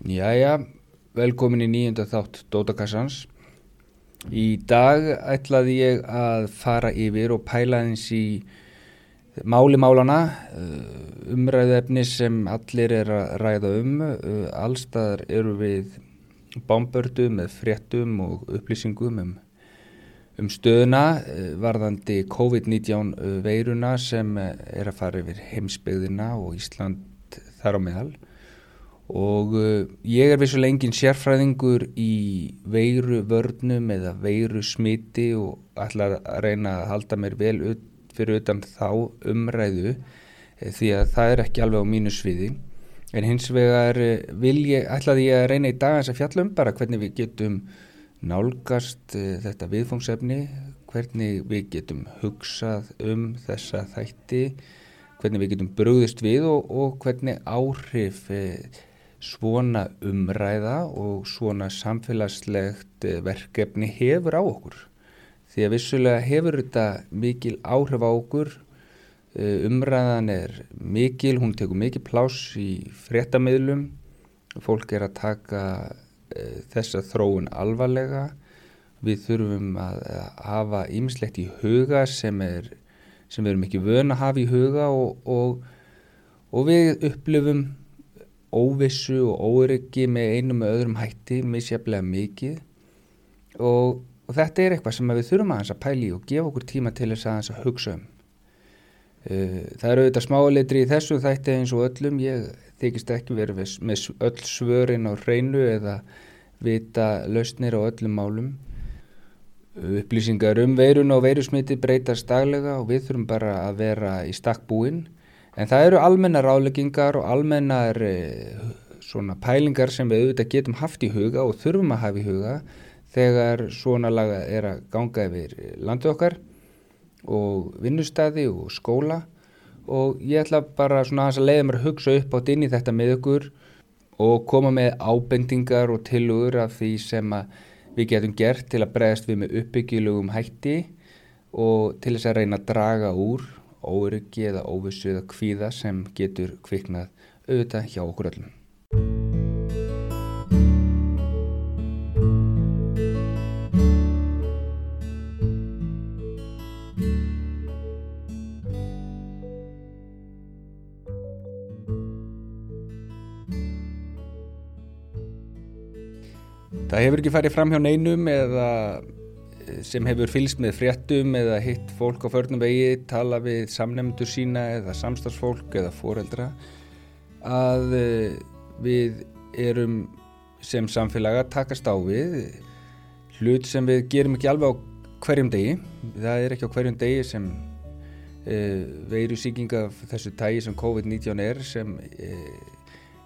Jæja, velkomin í nýjunda þátt Dótakassans. Í dag ætlaði ég að fara yfir og pæla eins í máli málana, uh, umræðefni sem allir er að ræða um. Uh, allstaðar eru við bombördu með fréttum og upplýsingum um, um stöðuna uh, varðandi COVID-19 veiruna sem er að fara yfir heimsbyggðina og Ísland þar á meðal og uh, ég er vissulega engin sérfræðingur í veiru vörnum eða veiru smiti og ætla að reyna að halda mér vel ut, fyrir utan þá umræðu e, því að það er ekki alveg á mínu sviði. En hins vegar vil ég, ætlaði ég að reyna í dagans að fjallum bara hvernig við getum nálgast þetta viðfóngsefni hvernig við getum hugsað um þessa þætti hvernig við getum brúðist við og, og hvernig áhrif svona umræða og svona samfélagslegt eh, verkefni hefur á okkur. Því að vissulega hefur þetta mikil áhrif á okkur, eh, umræðan er mikil, hún tekur mikil pláss í fréttamiðlum, fólk er að taka e, þessa þróun alvarlega, við þurfum að hafa ýmislegt í huga sem, er, sem við erum ekki vöna að hafa í huga og, og, og við upplifum óvissu og óryggi með einum og öðrum hætti misjaflega mikið og, og þetta er eitthvað sem við þurfum aðeins að pæli og gefa okkur tíma til þess aðeins að hugsa um. Uh, það eru auðvitað smáleitri í þessu þætti eins og öllum, ég þykist ekki verið með öll svörin á hreinu eða vita lausnir á öllum málum. Upplýsingar um veirun og veirusmiti breytast daglega og við þurfum bara að vera í stakk búinn En það eru almennar ráleggingar og almennar e, svona pælingar sem við auðvitað getum haft í huga og þurfum að hafa í huga þegar svona laga er að ganga yfir landu okkar og vinnustadi og skóla. Og ég ætla bara svona að leiða mér að hugsa upp átt inn í þetta með ykkur og koma með ábendingar og tilugur af því sem við getum gert til að bregðast við með uppbyggilugum hætti og til þess að reyna að draga úr óryggi eða óvissu eða kvíða sem getur kviknað auðvitað hjá okkur öllum. Það hefur ekki farið fram hjá neinum eða sem hefur fylgst með fréttum eða hitt fólk á förnum vegi, tala við samnefndur sína eða samstagsfólk eða foreldra að eh, við erum sem samfélag að takast á við. Hlut sem við gerum ekki alveg á hverjum degi. Það er ekki á hverjum degi sem e, veiru síkinga þessu tægi sem COVID-19 er sem e,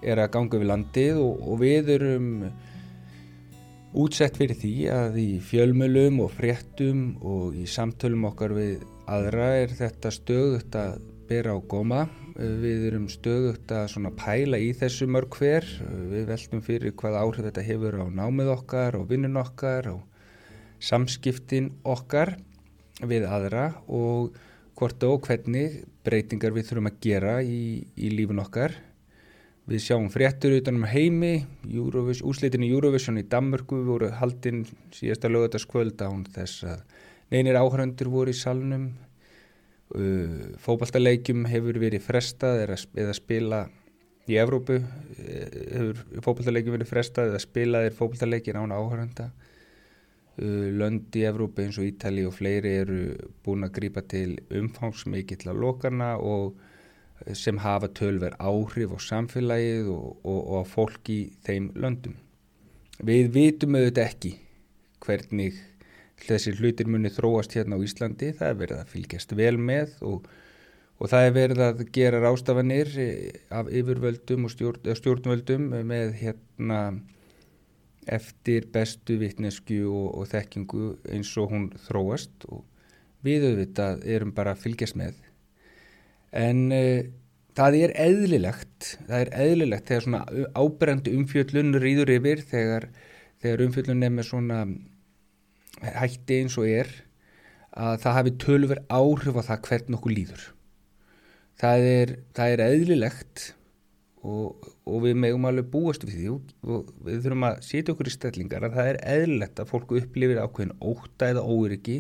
er að ganga við landið og, og við erum útsett fyrir því að í fjölmölum og fréttum og í samtölum okkar við aðra er þetta stöðugt að bera á góma. Við erum stöðugt að pæla í þessu mörg hver. Við veltum fyrir hvað áhrif þetta hefur á námið okkar og vinnun okkar og samskiptin okkar við aðra og hvort og hvernig breytingar við þurfum að gera í, í lífun okkar. Við sjáum fréttur utanum heimi, úslitin í Eurovision í Danmörku voru haldinn síðasta lögataskvöld án þess að neynir áhrandur voru í salnum. Uh, fókbaltalegjum hefur verið frestað eða spila í Evrópu, uh, hefur fókbaltalegjum verið frestað eða spilaðir fókbaltalegjir án áhranda. Uh, lönd í Evrópu eins og Ítali og fleiri eru búin að grýpa til umfangsmikið til að lokana og sem hafa tölver áhrif á samfélagið og, og, og á fólk í þeim löndum. Við vitum auðvitað ekki hvernig þessi hlutir muni þróast hérna á Íslandi, það er verið að fylgjast vel með og, og það er verið að gera rástafanir af yfirvöldum og stjórn, stjórnvöldum með hérna eftir bestu vittnesku og þekkingu eins og hún þróast. Og við auðvitað erum bara að fylgjast með en uh, það er eðlilegt það er eðlilegt þegar svona ábrendi umfjöllun rýður yfir þegar, þegar umfjöllun er með svona hætti eins og er að það hafi tölver áhrif á það hvern okkur líður það er, það er eðlilegt og, og við megum alveg búast við því og, við þurfum að setja okkur í stellingar að það er eðlilegt að fólku upplifir ákveðin óta eða óryggi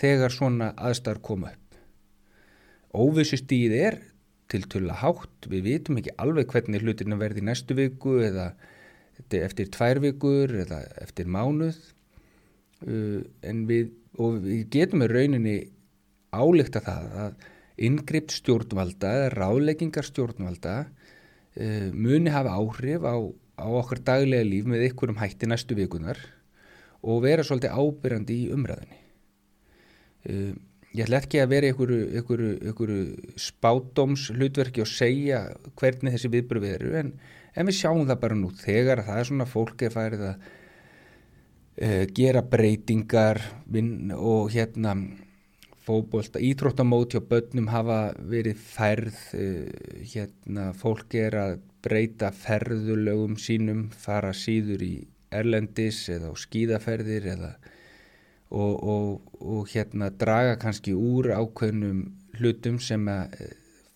þegar svona aðstæðar koma upp. Óvissu stíð er til tulla hátt, við vitum ekki alveg hvernig hlutirna verði næstu viku eða eftir tvær vikur eða eftir mánuð uh, en við, og við getum með rauninni álíkta það að yngript stjórnvalda eða ráðleggingar stjórnvalda uh, muni hafa áhrif á, á okkar daglega líf með ykkurum hætti næstu vikunar og vera svolítið ábyrjandi í umræðinni. Uh, ég ætla ekki að vera ykkur spátdoms hlutverki og segja hvernig þessi viðbröð eru en, en við sjáum það bara nú þegar það er svona fólk er færið að uh, gera breytingar og hérna fókbólta, íþróttamót hjá börnum hafa verið færð uh, hérna fólk er að breyta ferðulögum sínum fara síður í erlendis eða á skíðaferðir eða og, og, og hérna draga kannski úr ákveðnum hlutum sem að uh,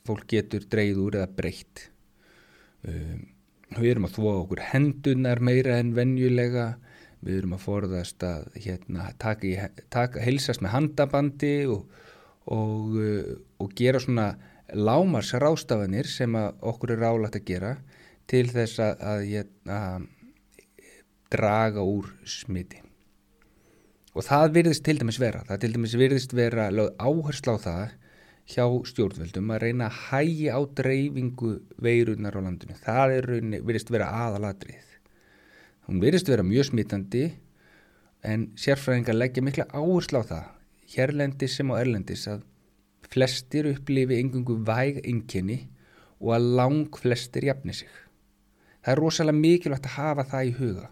fólk getur dreyð úr eða breytt. Um, við erum að þvó okkur hendunar meira en venjulega. Við erum að forðast að hérna, taka, taka heilsast með handabandi og, og, uh, og gera svona lámars rástafanir sem okkur er rálægt að gera til þess að, að, að hérna, draga úr smiti og það virðist til dæmis vera það til dæmis virðist vera áherslu á það hjá stjórnvöldum að reyna að hægja á dreifingu veirunar á landinu. Það er, virðist vera aðaladrið Hún verist vera mjög smittandi en sérfræðingar leggja mikla áherslu á það, hérlendis sem á erlendis, að flestir upplifi engungu væg enginni og að lang flestir jafni sig. Það er rosalega mikilvægt að hafa það í huga,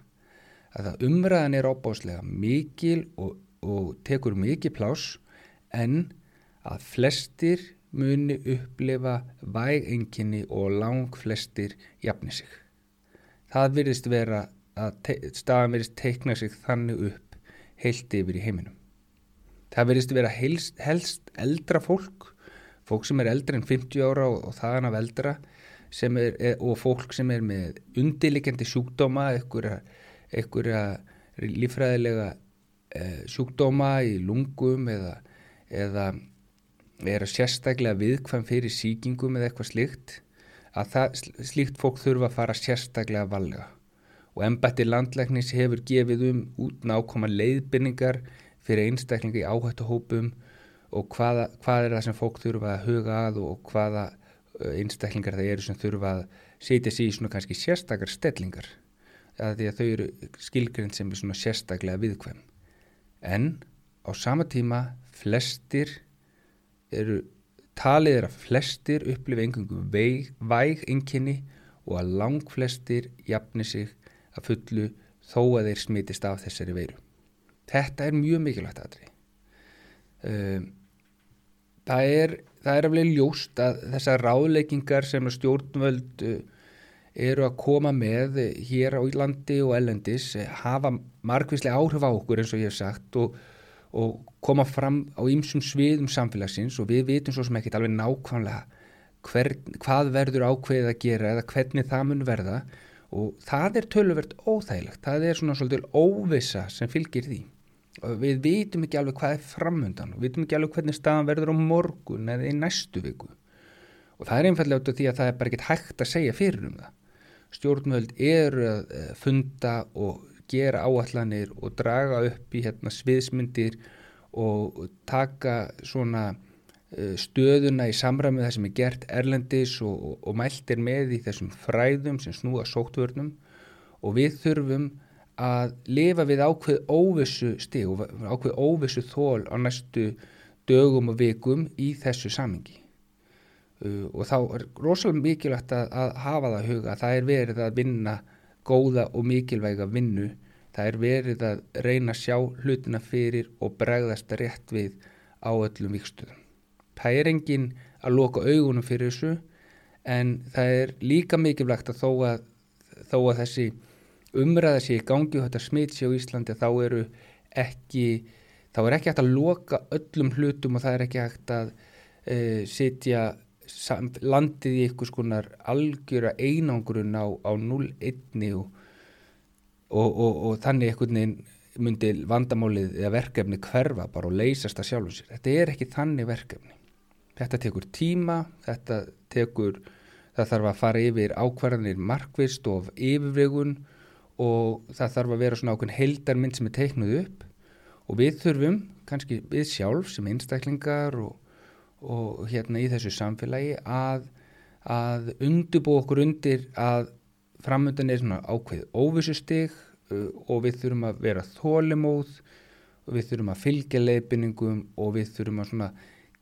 að það umræðan er ábáslega mikil og, og tekur mikið plás en að flestir muni upplifa væg enginni og lang flestir jafni sig. Það virðist vera að staðan verist teikna sig þannig upp heilt yfir í heiminum. Það verist vera helst, helst eldra fólk, fólk sem er eldra en 50 ára og, og þaðan af eldra er, og fólk sem er með undirlikjandi sjúkdóma, einhverja lífræðilega e, sjúkdóma í lungum eða, eða er að sérstaklega viðkvæm fyrir síkingum eða eitthvað slíkt, að það, slíkt fólk þurfa að fara sérstaklega valega og ennbætti landlæknis hefur gefið um út nákoma leiðbynningar fyrir einstaklinga í áhættuhópum og hvaða, hvað er það sem fólk þurfa að huga að og hvaða einstaklingar það eru sem þurfa að setja sér í svona kannski sérstakar stellingar að því að þau eru skilgrind sem er svona sérstaklega viðkvæm en á sama tíma flestir eru talið er að flestir upplifa einhverjum væg enginni og að lang flestir jafni sig að fullu þó að þeir smitist af þessari veiru. Þetta er mjög mikilvægt aðri. Um, það er, það er alveg ljóst að þessar ráðleikingar sem stjórnvöld uh, eru að koma með hér á Ílandi og ellendis hafa margvíslega áhrif á okkur eins og ég hef sagt og, og koma fram á ýmsum sviðum samfélagsins og við vitum svo sem ekki alveg nákvæmlega hver, hvað verður ákveðið að gera eða hvernig það mun verða. Og það er töluvert óþægilegt, það er svona svolítið óvisa sem fylgir því. Og við vitum ekki alveg hvað er framöndan og við vitum ekki alveg hvernig staðan verður á morgun eða í næstu viku. Og það er einfallega út af því að það er bara ekkit hægt að segja fyrir um það stjórnmöld eru að eh, funda og gera áallanir og draga upp í hérna, sviðsmyndir og taka svona Eh, stöðuna í samræmið það sem er gert erlendis og, og, og mælt er með í þessum fræðum sem snúa sóttvörnum. Og við þurfum að lifa við ákveð óvissu stig og ákveð óvissu þól á næstu dögum og vikum í þessu samingi uh, og þá er rosalega mikilvægt að, að hafa það huga að það er verið að vinna góða og mikilvæga vinnu. Það er verið að reyna að sjá hlutina fyrir og bregðast rétt við á öllum vikstöðum það er engin að loka augunum fyrir þessu en það er líka mikilvægt að þó að, þó að þessi umræða sé í gangi og þetta smitt sé á Íslandi þá eru ekki þá er ekki hægt að loka öllum hlutum og það er ekki hægt að uh, sitja landið í einhvers konar algjöra einangrun á, á 0-1 og, og, og, og þannig einhvern veginn myndi vandamálið eða verkefni hverfa bara og leysast að sjálfum sér. Þetta er ekki þannig verkefni. Þetta tekur tíma, þetta tekur, það þarf að fara yfir ákvarðanir markvist og yfirvegun og það þarf að vera svona ákveðin heldarmynd sem er teiknuð upp og við þurfum, kannski við sjálf sem einstaklingar og, og hérna í þessu samfélagi að, að undubú okkur undir að framöndan er svona ákveð óvissustig uh, og við þurfum að vera þólimóð og við þurfum að fylgja leifinningum og við þurfum að svona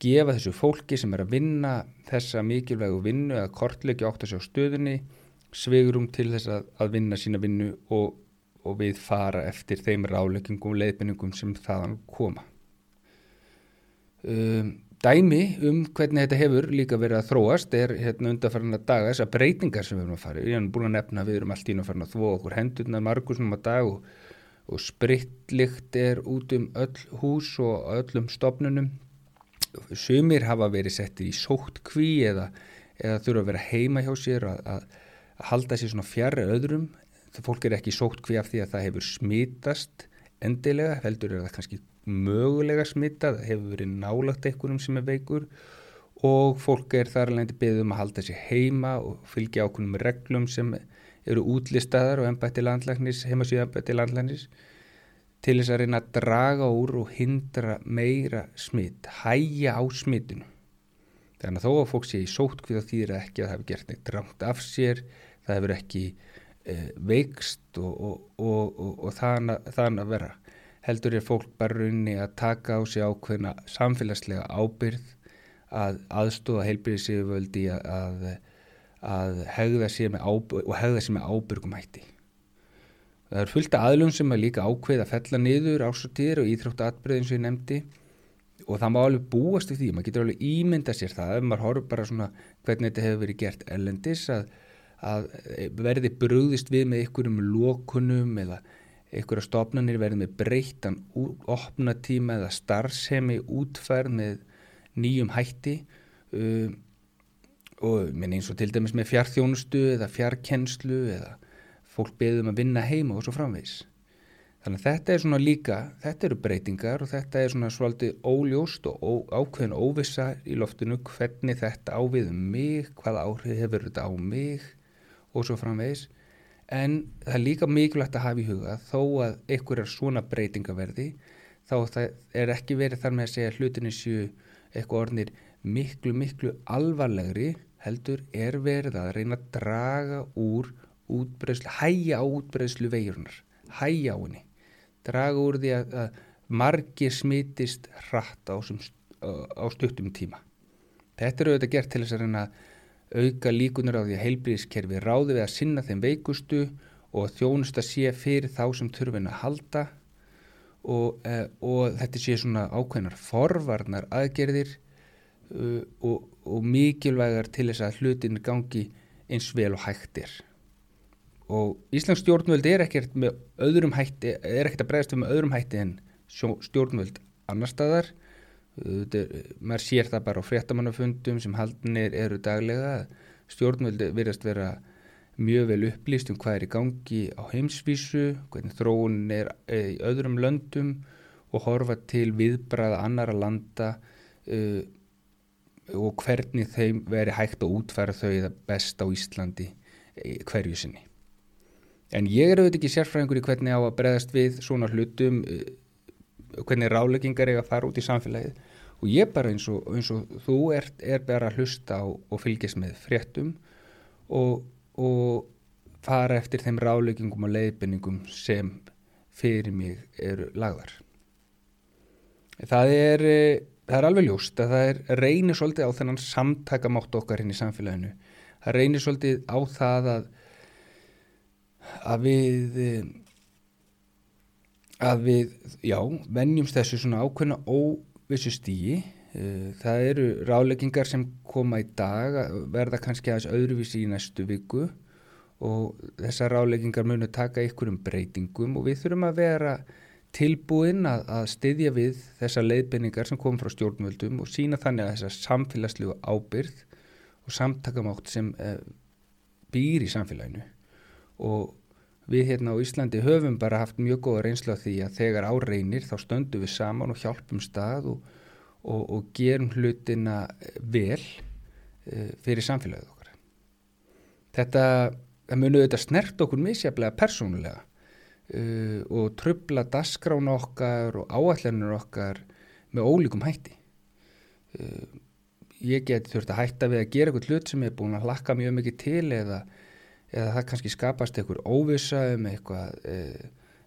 gefa þessu fólki sem er að vinna þessa mikilvægu vinnu að kortleiki átt að sjá stöðunni sveigurum til þess að, að vinna sína vinnu og, og við fara eftir þeim ráleggingum og leifinningum sem þaðan koma. Um, Dæmi um hvernig þetta hefur líka verið að þróast er hérna undanfarnar daga þessar breytingar sem við erum að fara ég hef búin að nefna að við erum alltaf inn að fara að þvó okkur hendurna margusnum að dag og, og spritlikt er út um öll hús og öllum stopnunum sumir hafa verið settir í sótt kví eða, eða þurfa að vera heima hjá sér að, að, halda sér svona fjarr öðrum. Það fólk er ekki sótt kví af því að það hefur smitast endilega heldur er það kannski mögulega smittað, hefur verið nálagt einhvernum sem er veikur og fólk er þar alveg beðum að halda sér heima og fylgja ákveðnum reglum sem eru útlistaðar og ennbætti landlæknis, heimasíðu ennbætti landlæknis til þess að reyna að draga úr og hindra meira smitt, hæja á smittinu. Þannig að þó að fólk sé í sótkvið á þýðir ekki að það hefur gert neitt drangt af sér, það hefur ekki eh, veikst og, og, og, og þann að vera heldur er fólk bara runni að taka á sig ákveðna samfélagslega ábyrð að aðstóða heilbyrðisíðuvöldi að, að, hegða sér með ábyrg með ábyrgum hætti. Það er fullt af aðlum sem er líka ákveð að fella niður ásóttir og íþróttu atbyrðin sem ég nefndi og það má alveg búast við því, maður getur alveg ímynda sér það ef maður horfður bara svona hvernig þetta hefur verið gert ellendis að, að verði brúðist við með ykkurum lókunum eða einhverja stofnanir verið með breyttan opnatíma eða starfsemi útfærð með nýjum hætti um, og minn eins og til dæmis með fjarþjónustu eða fjarkennslu eða fólk beðum að vinna heima og svo framvegs. Þannig að þetta er svona líka, þetta eru breytingar og þetta er svona svolítið óljóst og ó, ákveðin óvissa í loftinu hvernig þetta ávið um mig, hvað áhrif hefur þetta á mig og svo framvegs en það er líka mikilvægt að hafa í huga þó að einhverjar svona breytingaverði þá það er ekki verið þar með að segja hlutinu séu eitthvað orðnir miklu miklu alvarlegri heldur er verið að reyna að draga úr útbreyslu, hæja útbreyslu vegirunar, hæja á henni. Draga úr því að, að margir smitist hratt á, á stuttum tíma. Þetta eru auðvitað gert til þess að reyna að auka líkunar á því að heilbríðiskerfi ráði við að sinna þeim veikustu og þjónusta sé fyrir þá sem þurfin að halda. Og, eh, og þetta sé svona ákveðnar forvarnar aðgerðir uh, og, og mikilvægar til þess að hlutin gangi eins vel og hægtir og Íslands stjórnvöld er ekkert hætti, er ekkert að bregðast með öðrum hætti en stjórnvöld annar staðar maður sér það bara á fréttamannafundum sem haldinir eru daglega stjórnvöldi virðast vera mjög vel upplýst um hvað er í gangi á heimsvísu, hvernig þróun er eh, í öðrum löndum og horfa til viðbræða annara landa uh, og hvernig þeim veri hægt að útfæra þau það best á Íslandi hverju sinni. En ég er auðvitað ekki sérfræðingur í hvernig á að bregðast við svona hlutum hvernig ráleggingar eiga að fara út í samfélagið og ég bara eins og, eins og þú er, er bara að hlusta á, og fylgjast með fréttum og, og fara eftir þeim ráleggingum og leiðbenningum sem fyrir mig eru lagðar. Það er, það er alveg ljóst að það er reynir svolítið á þennan samtakamátt okkar hinn í samfélaginu. Það reynir svolítið á það að, að við að við, já, vennjumst þessu svona ákveðna óvissu stíi. Eh, það eru ráleggingar sem koma í dag, verða kannski aðeins öðruvísi í næstu viku og þessar ráleggingar munu taka ykkur um breytingum og við þurfum að vera tilbúin að, að styðja við þessar leiðbynningar sem kom frá stjórnvöldum og sína þannig að þessar samfélagslegu ábyrð og samtakamátt sem uh, býr í samfélaginu og við hérna á Íslandi höfum bara haft mjög góða reynslu af því að þegar áreinir þá stöndum við saman og hjálpum stað og, og, og gerum hlutina vel uh, fyrir samfélagið okkar. Þetta munu auðvitað snert okkur misjaflega persónulega uh, og tröfla dasgrán okkar og áallanur okkar með ólíkum hætti. Uh, ég geti þurft að hætta við að gera eitthvað hlut sem ég er búin að hlakka mjög mikið til eða, eða það kannski skapast eitthvað óvisa um eitthvað e,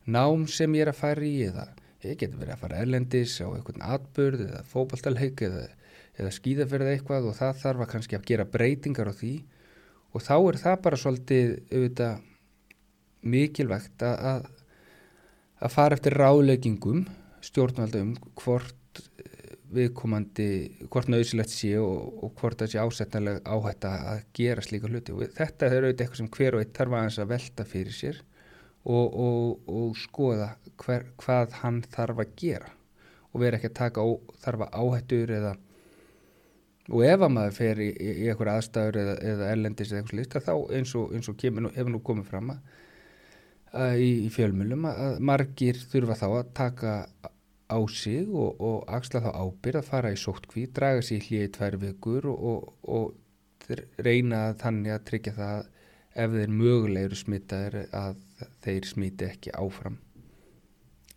nám sem ég er að fara í eða ég geti verið að fara erlendis á eitthvað atbyrð eða fókbaltalheik eða, eða skýðaferð eitthvað og það þarf að kannski að gera breytingar á því. Og þá er það bara svolítið auðvitað mikilvægt að, að fara eftir ráleggingum stjórnvaldum hvort viðkomandi hvort nöðsilegt sé og, og hvort það sé ásettanlega áhætta að gera slíka hluti. Og þetta er auðvitað eitthvað sem hver og eitt þarf aðeins að velta fyrir sér og, og, og skoða hver, hvað hann þarf að gera og vera ekki að taka ó, þarfa áhættur eða og ef að maður fer í, í, í eitthvað aðstæður eða, eða erlendis eða eitthvað slíkt þá eins og, eins kemur, hefur nú komið fram að, að í, í fjölmjölum að margir þurfa þá að taka á sig og, og axla þá ábyrð að fara í sóttkví, draga sér hlýja í tvær vikur og, og, og reyna þannig að tryggja það ef þeir mögulegur smittaðir að þeir smiti ekki áfram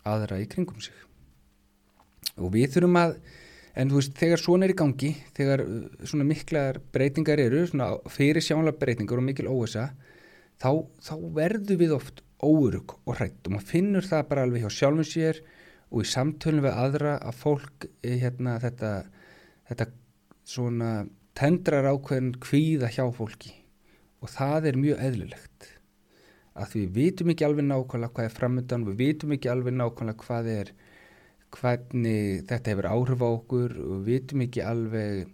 aðra í kringum sig. Og við þurfum að, en þú veist, þegar svona er í gangi, þegar uh, svona miklar breytingar eru, svona fyrir sjánlega breytingar og mikil óvisa, þá, þá verður við oft óurug og hrætt og maður finnur það bara alveg hjá sjálfum sér og í samtölum við aðra að fólk eh, hérna, þetta, þetta svona tendrar ákveðin kvíða hjá fólki. Og það er mjög eðlilegt. Að við vitum ekki alveg nákvæmlega hvað er framöndan, við vitum ekki alveg nákvæmlega hvað er hvernig þetta hefur áhrif á okkur og við vitum ekki alveg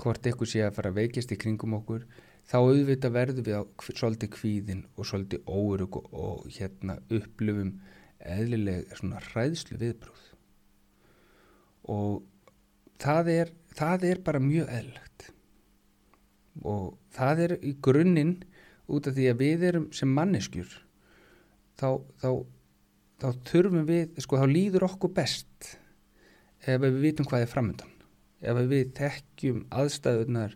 hvort eitthvað sé að fara að veikist í kringum okkur þá auðvitað verðum við á svolítið kvíðin og svolítið órug og, og hérna upplöfum eðlileg svona hræðslu viðbrúð og það er, það er bara mjög eðlilegt. Og það er í grunninn út af því að við erum sem manneskjur þá, þá, þá þurfum við, sko þá líður okkur best ef við vitum hvað er framöndan ef við þekkjum aðstæðunar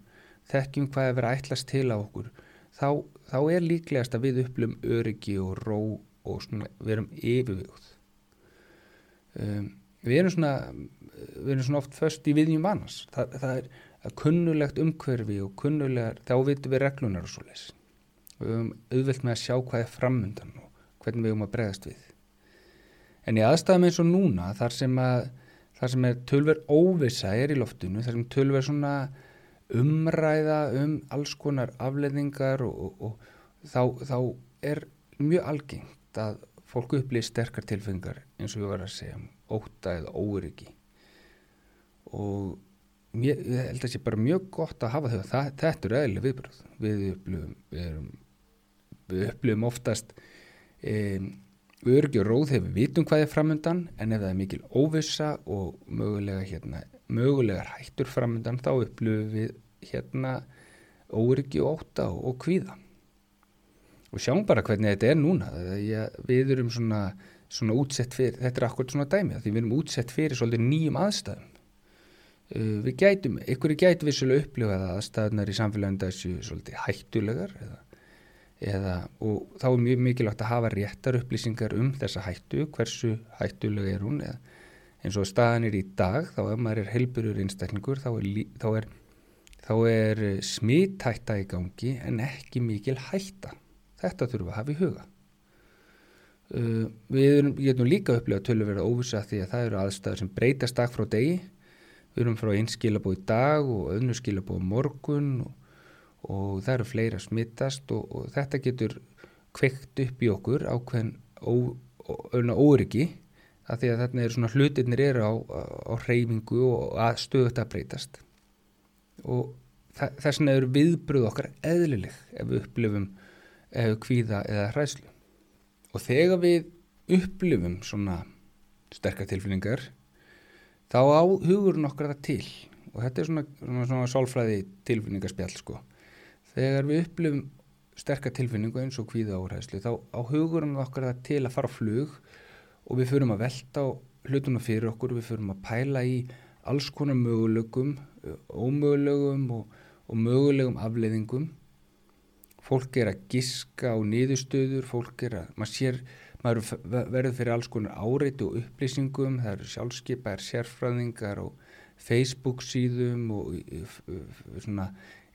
þekkjum hvað er verið að ætlast til á okkur þá, þá er líklegast að við upplum öryggi og ró og svona, við erum yfirvögð um, við erum svona við erum svona oft först í viðjum vannars það, það er kunnulegt umhverfi og kunnulegar, þá vitum við reglunar og svo les við höfum auðvelt með að sjá hvað er framundan og hvernig við höfum að bregðast við. En í aðstæðum eins og núna þar sem að þar sem er tölver óvisa er í loftinu þar sem tölver svona umræða um alls konar afleðingar og, og, og þá, þá er mjög algengt að fólk upplýði sterkar tilfengar eins og ég var að segja óta eða óryggi og mér, ég held að það sé bara mjög gott að hafa þau það, þetta eru eðli viðbröð við upplifum við, við upplifum oftast um, öryggi og róð við vitum hvað er framöndan en ef það er mikil óvissa og mögulega hérna, mögulegar hættur framöndan þá upplifum við hérna óryggi og óta og, og kvíða og sjáum bara hvernig þetta er núna. Ég, við erum svona, svona útsett fyrir, þetta er akkurat svona dæmi því við erum útsett fyrir svolítið nýjum aðstæðum. Uh, við gætum ykkur gætum við svolítið upplifað að aðstæðunar í samfélaginu þessu svolítið hættulegar eða, eða, og þá er mjög mikilvægt að hafa réttar upplýsingar um þessa hættu, hversu hættulega er hún eða eins og staðan er í dag þá ef maður er heilburur einstaklingur þá er, þá er, þá er smittætta í gangi en ekki mikil hætta Þetta þurfum við að hafa í huga. Uh, við getum líka upplegað tölurverða óvisa því að það eru aðstæður sem breytast dag frá degi. Við erum frá einn skilabóð í dag og öðnu skilabóð morgun og, og það eru fleira smittast og, og þetta getur kveikt upp í okkur ákveðin óryggi að því að þarna eru svona hlutirnir eru á, á hreyfingu og að stöðut að breytast og þess vegna eru viðbröð okkar eðlileg ef við upplifum kvíða eða hræslu. Og þegar við upplifum svona sterkar tilfinningar þá á hugurinn okkar það til. Og þetta er svona, svona, svona sálfræði tilfinningarspjall sko. Þegar við upplifum sterkar tilfinningu eins og kvíða áræðslu þá á hugurinn okkar það til að fara á flug og við förum að velta á hlutuna fyrir okkur, við förum að pæla í alls konar mögulegum ómögulegum og, og mögulegum afleiðingum fólk er að giska á niðurstöður, fólk er að maður sér, maður verður fyrir alls konar áreiti og upplýsingum það eru sjálfskeipaðar sérfræðingar og Facebook síðum og svona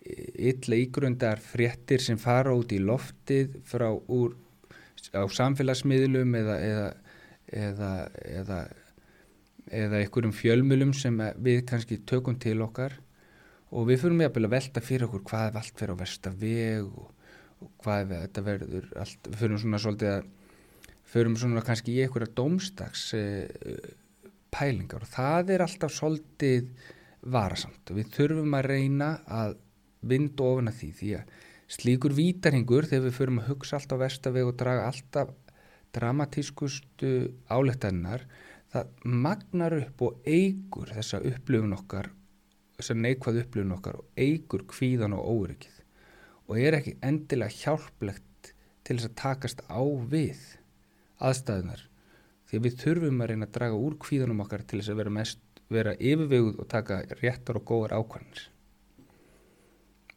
illa ígrundar fréttir sem fara út í loftið frá úr á samfélagsmiðlum eða eða, eða, eða, eða einhverjum fjölmjölum sem við kannski tökum til okkar. Og við fyrir með að velta fyrir okkur hvað er allt fyrir á versta veg og hvað þetta verður allt, við fyrir svona svolítið að fyrir svona kannski í einhverja domstags eh, pælingar og það er alltaf svolítið varasamt. Og við þurfum að reyna að vind ofan að því því að slíkur vítarhingur þegar við förum að hugsa alltaf vestaveg og draga alltaf dramatískustu álettarinnar það magnar upp og eigur þessa upplifun okkar þessa neikvað upplifun okkar og eigur kvíðan og óryggið og er ekki endilega hjálplegt til þess að takast á við aðstæðunar því að við þurfum að reyna að draga úr kvíðanum okkar til þess að vera, mest, vera yfirveguð og taka réttar og góðar ákvæmnis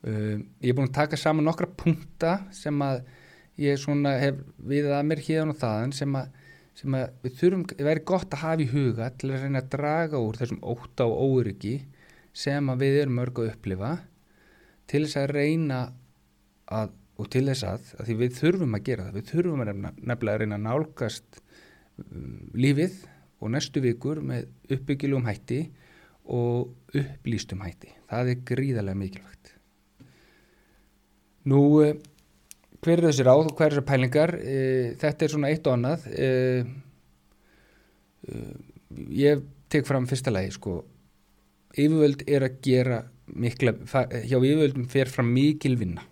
Um, ég er búin að taka saman nokkra punta sem að ég hef við að mér hérna og þaðan sem að, sem að við þurfum, það væri gott að hafa í huga til að reyna að draga úr þessum óta og óryggi sem að við erum mörg að upplifa til þess að reyna að, og til þess að, að því við þurfum að gera það, við þurfum að nefnilega að reyna að nálgast um, lífið og næstu vikur með uppbyggilum hætti og upplýstum hætti, það er gríðarlega mikilvægt Nú, eh, hver er þessi ráð og hver er þessi pælingar? E, þetta er svona eitt og annað. E, e, ég tek fram fyrsta lagi, sko, yfirvöld er að gera mikla, hjá yfirvöldum fer fram mikil vinna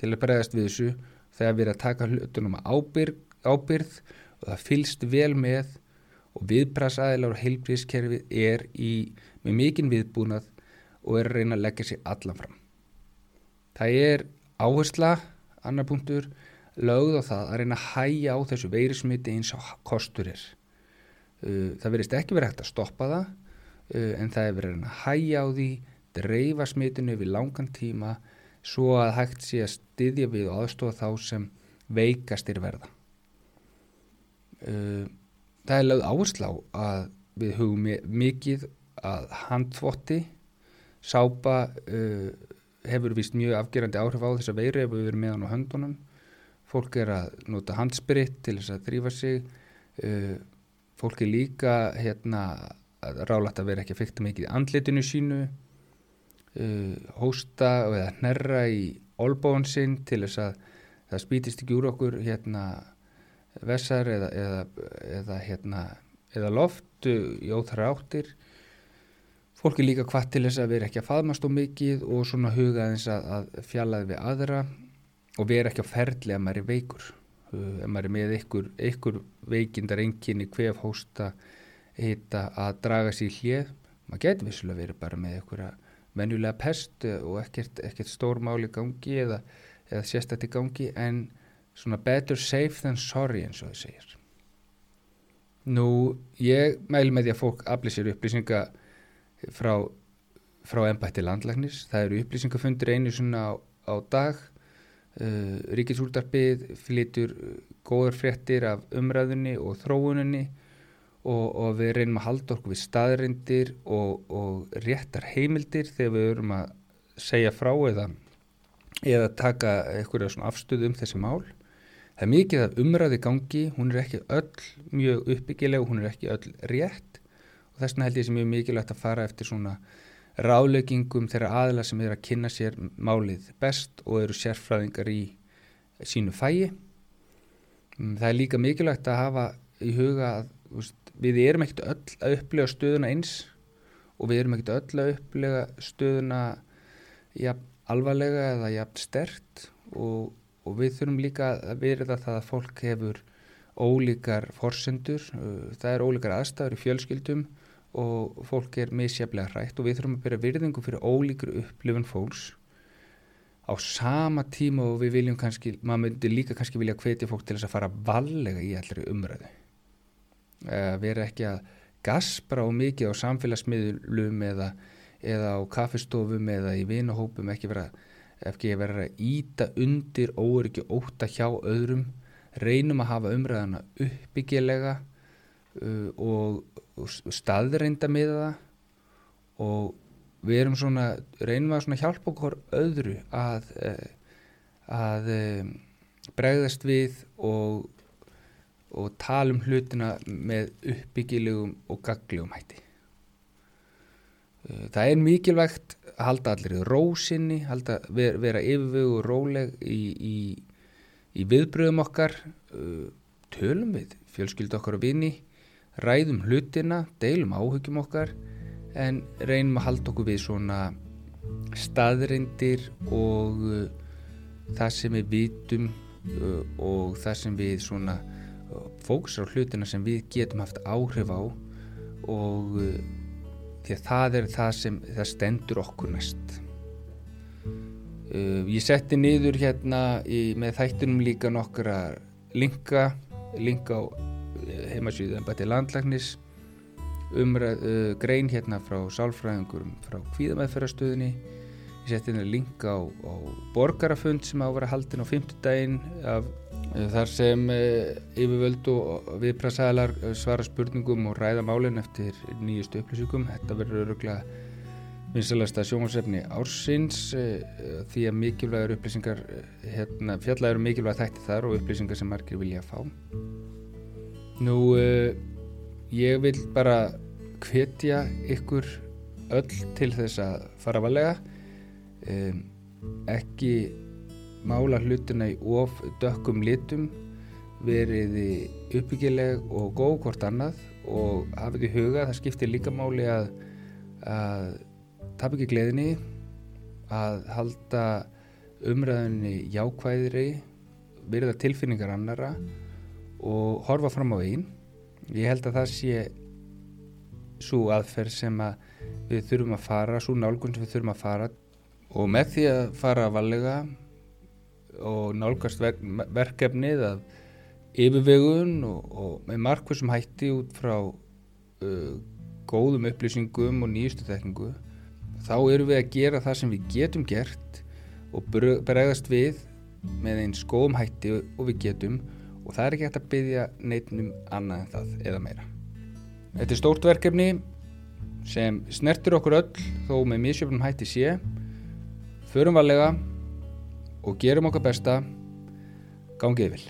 til að bregðast við þessu þegar við erum að taka hlutunum að ábyrð, ábyrð og það fylst vel með og viðprasaðilar og heilbríðskerfið er í, með mikinn viðbúnað og er að reyna að leggja sér allan fram. Það er áhersla, annar punktur lögð á það að reyna að hæja á þessu veirismiti eins og kostur er uh, það verist ekki verið hægt að stoppa það uh, en það er verið að hæja á því dreifa smitinu við langan tíma svo að hægt sé að styðja við og aðstofa þá sem veikastir verða. Það er lögð áhersla á að við hugum mikið að handþvotti. Sápa hefur vist mjög afgerandi áhrif á þessa veiru ef við erum með hann á höndunum. Fólk er að nota handspiritt til þess að þrýfa sig. Fólk er líka hérna rálægt að vera ekki að fykta mikið í andlitinu sínu hósta eða hnerra í olbóðan sinn til þess að það spítist ekki úr okkur hérna vessar eða, eða, eða, hérna, eða loft í óþara áttir Fólk er líka hvað til þess að vera ekki að faðmast og mikið og svona huga eins að, að fjallaði við aðra og vera ekki að ferli að maður er veikur. Uh, ef maður er með einhver, einhver veikindar enginni, hvef hósta, heita að draga sér hlið, maður getur vissulega verið bara með einhverja venjulega pest og ekkert, ekkert stórmáli gangi eða, eða sérstætti gangi en svona better safe than sorry eins og það segir. Nú, ég mælu með því að fólk aflýð sér upplýsinga frá, frá ennbætti landlæknis. Það eru upplýsingafundir einu svona á, á dag. Uh, Ríkisúldarpið flytur góður fréttir af umræðunni og þróuninni og, og við reynum að halda okkur við staðrindir og, og réttar heimildir þegar við erum að segja frá eða, eða taka eitthvað svona afstöðu um þessi mál. Það er mikið af umræði gangi, hún er ekki öll mjög uppbyggileg og hún er ekki öll rétt þess vegna held ég sem mjög mikilvægt að fara eftir svona ráleggingum þeirra aðla sem er að kynna sér málið best og eru sérfræðingar í sínu fæi. Mm, það er líka mikilvægt að hafa í huga að veist, við erum ekkert öll að upplega stöðuna eins og við erum ekkert öll að upplega stöðuna jafn alvarlega eða jafn stert og, og við þurfum líka að verða það að fólk hefur ólíkar forsendur, það er ólíkar aðstæður í fjölskyldum og fólk er misjaflega hrætt og við þurfum að byrja virðingu fyrir ólíkur upplifun fólks á sama tíma og við viljum kannski, maður myndi líka kannski vilja hvetja fólk til þess að fara vallega í allri umræðu. uh, vera ekki að gaspra og mikið á samfélagsmiðlum eða, eða á kaffestofum eða í vinahópum ekki vera ekki vera að íta undir óryggi óta hjá öðrum. Reynum að hafa umræðana uppbyggilega uh, og, og staðreinda með það. Og við erum svona, reynum að hjálpa okkur öðru að, uh, að um, bregðast við og, og tala um hlutina með uppbyggilegum og gaglegum hætti. Uh, það er mikilvægt að halda allir í rósinni, halda, vera yfirvögu og róleg í, í Í viðbröðum okkar uh, tölum við fjölskyld okkar og vini, ræðum hlutina, deilum áhugjum okkar en reynum að halda okkur við svona staðreindir og uh, það sem við vitum og það sem við svona fóksar á hlutina sem við getum haft áhrif á og uh, því að það er það sem það stendur okkur mest. Uh, ég setti niður hérna í, með þættunum líka nokkra linka, linka á uh, heimasýðan bæti landlagnis umræð, uh, grein hérna frá sálfræðingurum frá kvíðamæðferðarstöðinni ég setti hérna linka á, á borgarafund sem á að vera haldin á fymtudaginn af þar sem uh, yfirvöld og viðprasaðalar uh, svara spurningum og ræða málinn eftir nýjustu upplýsingum. Þetta verður öruglega vinsalasta sjónvarsefni ársins eh, því að mikilvægur upplýsingar eh, hérna, fjallægur mikilvæg þætti þar og upplýsingar sem margir vilja að fá. Nú ég vil bara hvetja ykkur öll til þess að fara valega um, ekki mála hlutina í of dökkum litum veriði uppbyggileg og góð hvort annað og hafið í huga það skiptir líka máli að, að tap ekki gleðinni að halda umræðinni jákvæðri verða tilfinningar annara og horfa fram á einn ég held að það sé svo aðferð sem að við þurfum að fara, svo nálgun sem við þurfum að fara og með því að fara að valega og nálgast ver verkefnið að yfirvegun og, og með markvössum hætti út frá uh, góðum upplýsingum og nýjustu þekkingu þá erum við að gera það sem við getum gert og bregðast við með einn skóum hætti og við getum og það er ekki hægt að byggja neitnum annað en það eða meira. Þetta er stórt verkefni sem snertir okkur öll þó með misjöfnum hætti sé, förum varlega og gerum okkar besta, gangið vil.